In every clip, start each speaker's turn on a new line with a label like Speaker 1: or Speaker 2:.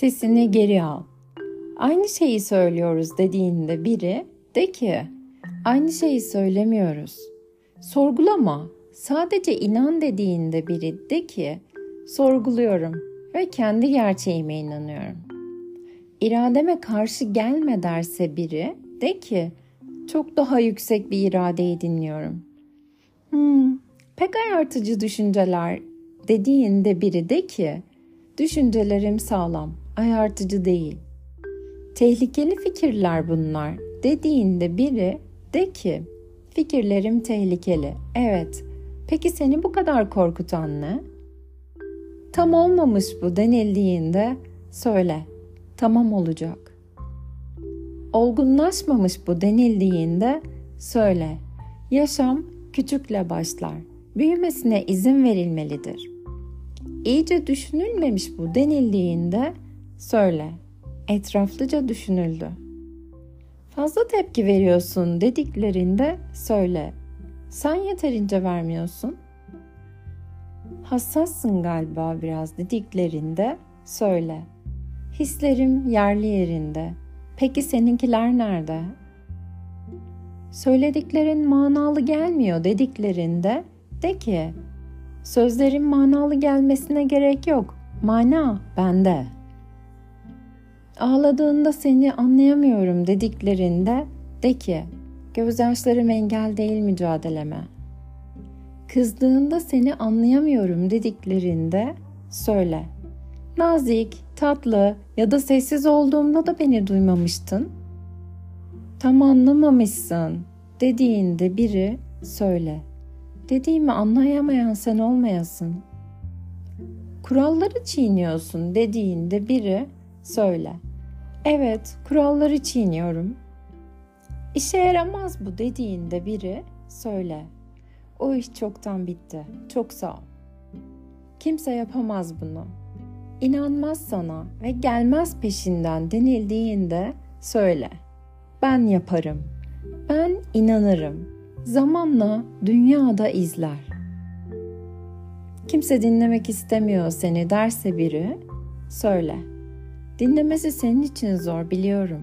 Speaker 1: Sesini geri al. Aynı şeyi söylüyoruz dediğinde biri de ki aynı şeyi söylemiyoruz. Sorgulama. Sadece inan dediğinde biri de ki sorguluyorum ve kendi gerçeğime inanıyorum. İrademe karşı gelme derse biri de ki çok daha yüksek bir iradeyi dinliyorum. Hmm, pek ayartıcı düşünceler dediğinde biri de ki düşüncelerim sağlam, ayartıcı değil. Tehlikeli fikirler bunlar dediğinde biri de ki fikirlerim tehlikeli. Evet. Peki seni bu kadar korkutan ne? Tam olmamış bu denildiğinde söyle. Tamam olacak. Olgunlaşmamış bu denildiğinde söyle. Yaşam küçükle başlar. Büyümesine izin verilmelidir. İyice düşünülmemiş bu denildiğinde söyle. Etraflıca düşünüldü. Fazla tepki veriyorsun dediklerinde söyle. Sen yeterince vermiyorsun. Hassassın galiba biraz dediklerinde söyle. Hislerim yerli yerinde. Peki seninkiler nerede? Söylediklerin manalı gelmiyor dediklerinde de ki sözlerin manalı gelmesine gerek yok. Mana bende. Ağladığında seni anlayamıyorum dediklerinde de ki gözyaşlarım engel değil mücadeleme. Kızdığında seni anlayamıyorum dediklerinde söyle. Nazik, tatlı ya da sessiz olduğumda da beni duymamıştın. Tam anlamamışsın dediğinde biri söyle. Dediğimi anlayamayan sen olmayasın. Kuralları çiğniyorsun dediğinde biri söyle. Evet, kuralları çiğniyorum. İşe yaramaz bu dediğinde biri söyle. O iş çoktan bitti. Çok sağ ol. Kimse yapamaz bunu. İnanmaz sana ve gelmez peşinden denildiğinde söyle. Ben yaparım. Ben inanırım. Zamanla dünyada izler. Kimse dinlemek istemiyor seni derse biri söyle. Dinlemesi senin için zor biliyorum.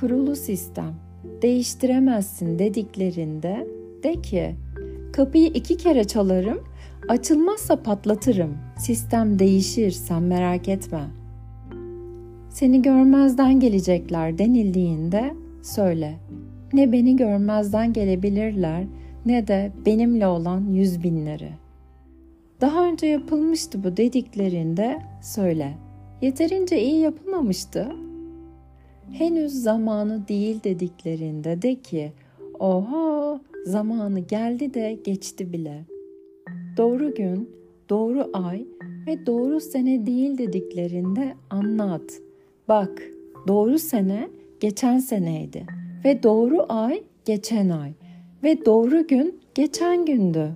Speaker 1: Kurulu sistem. Değiştiremezsin dediklerinde de ki kapıyı iki kere çalarım, açılmazsa patlatırım. Sistem değişir, sen merak etme. Seni görmezden gelecekler denildiğinde söyle. Ne beni görmezden gelebilirler ne de benimle olan yüz binleri. Daha önce yapılmıştı bu dediklerinde söyle. Yeterince iyi yapılmamıştı. Henüz zamanı değil dediklerinde de ki, oha zamanı geldi de geçti bile. Doğru gün, doğru ay ve doğru sene değil dediklerinde anlat. Bak, doğru sene geçen seneydi ve doğru ay geçen ay ve doğru gün geçen gündü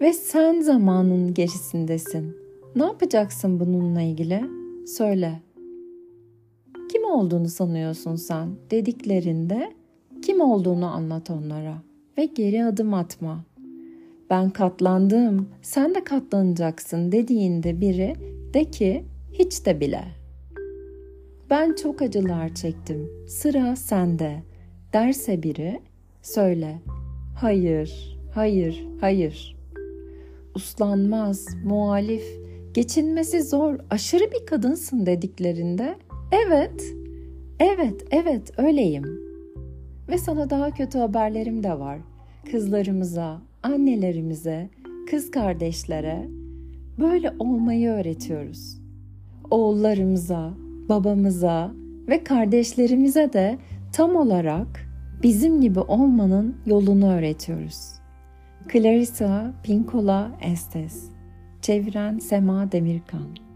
Speaker 1: ve sen zamanın gerisindesin. Ne yapacaksın bununla ilgili? Söyle. Kim olduğunu sanıyorsun sen dediklerinde kim olduğunu anlat onlara ve geri adım atma. Ben katlandım, sen de katlanacaksın dediğinde biri de ki hiç de bile. Ben çok acılar çektim, sıra sende derse biri söyle. Hayır, hayır, hayır. Uslanmaz, muhalif, geçinmesi zor, aşırı bir kadınsın dediklerinde evet, evet, evet öyleyim. Ve sana daha kötü haberlerim de var. Kızlarımıza, annelerimize, kız kardeşlere böyle olmayı öğretiyoruz. Oğullarımıza, babamıza ve kardeşlerimize de tam olarak bizim gibi olmanın yolunu öğretiyoruz. Clarissa Pinkola Estes Çeviren Sema Demirkan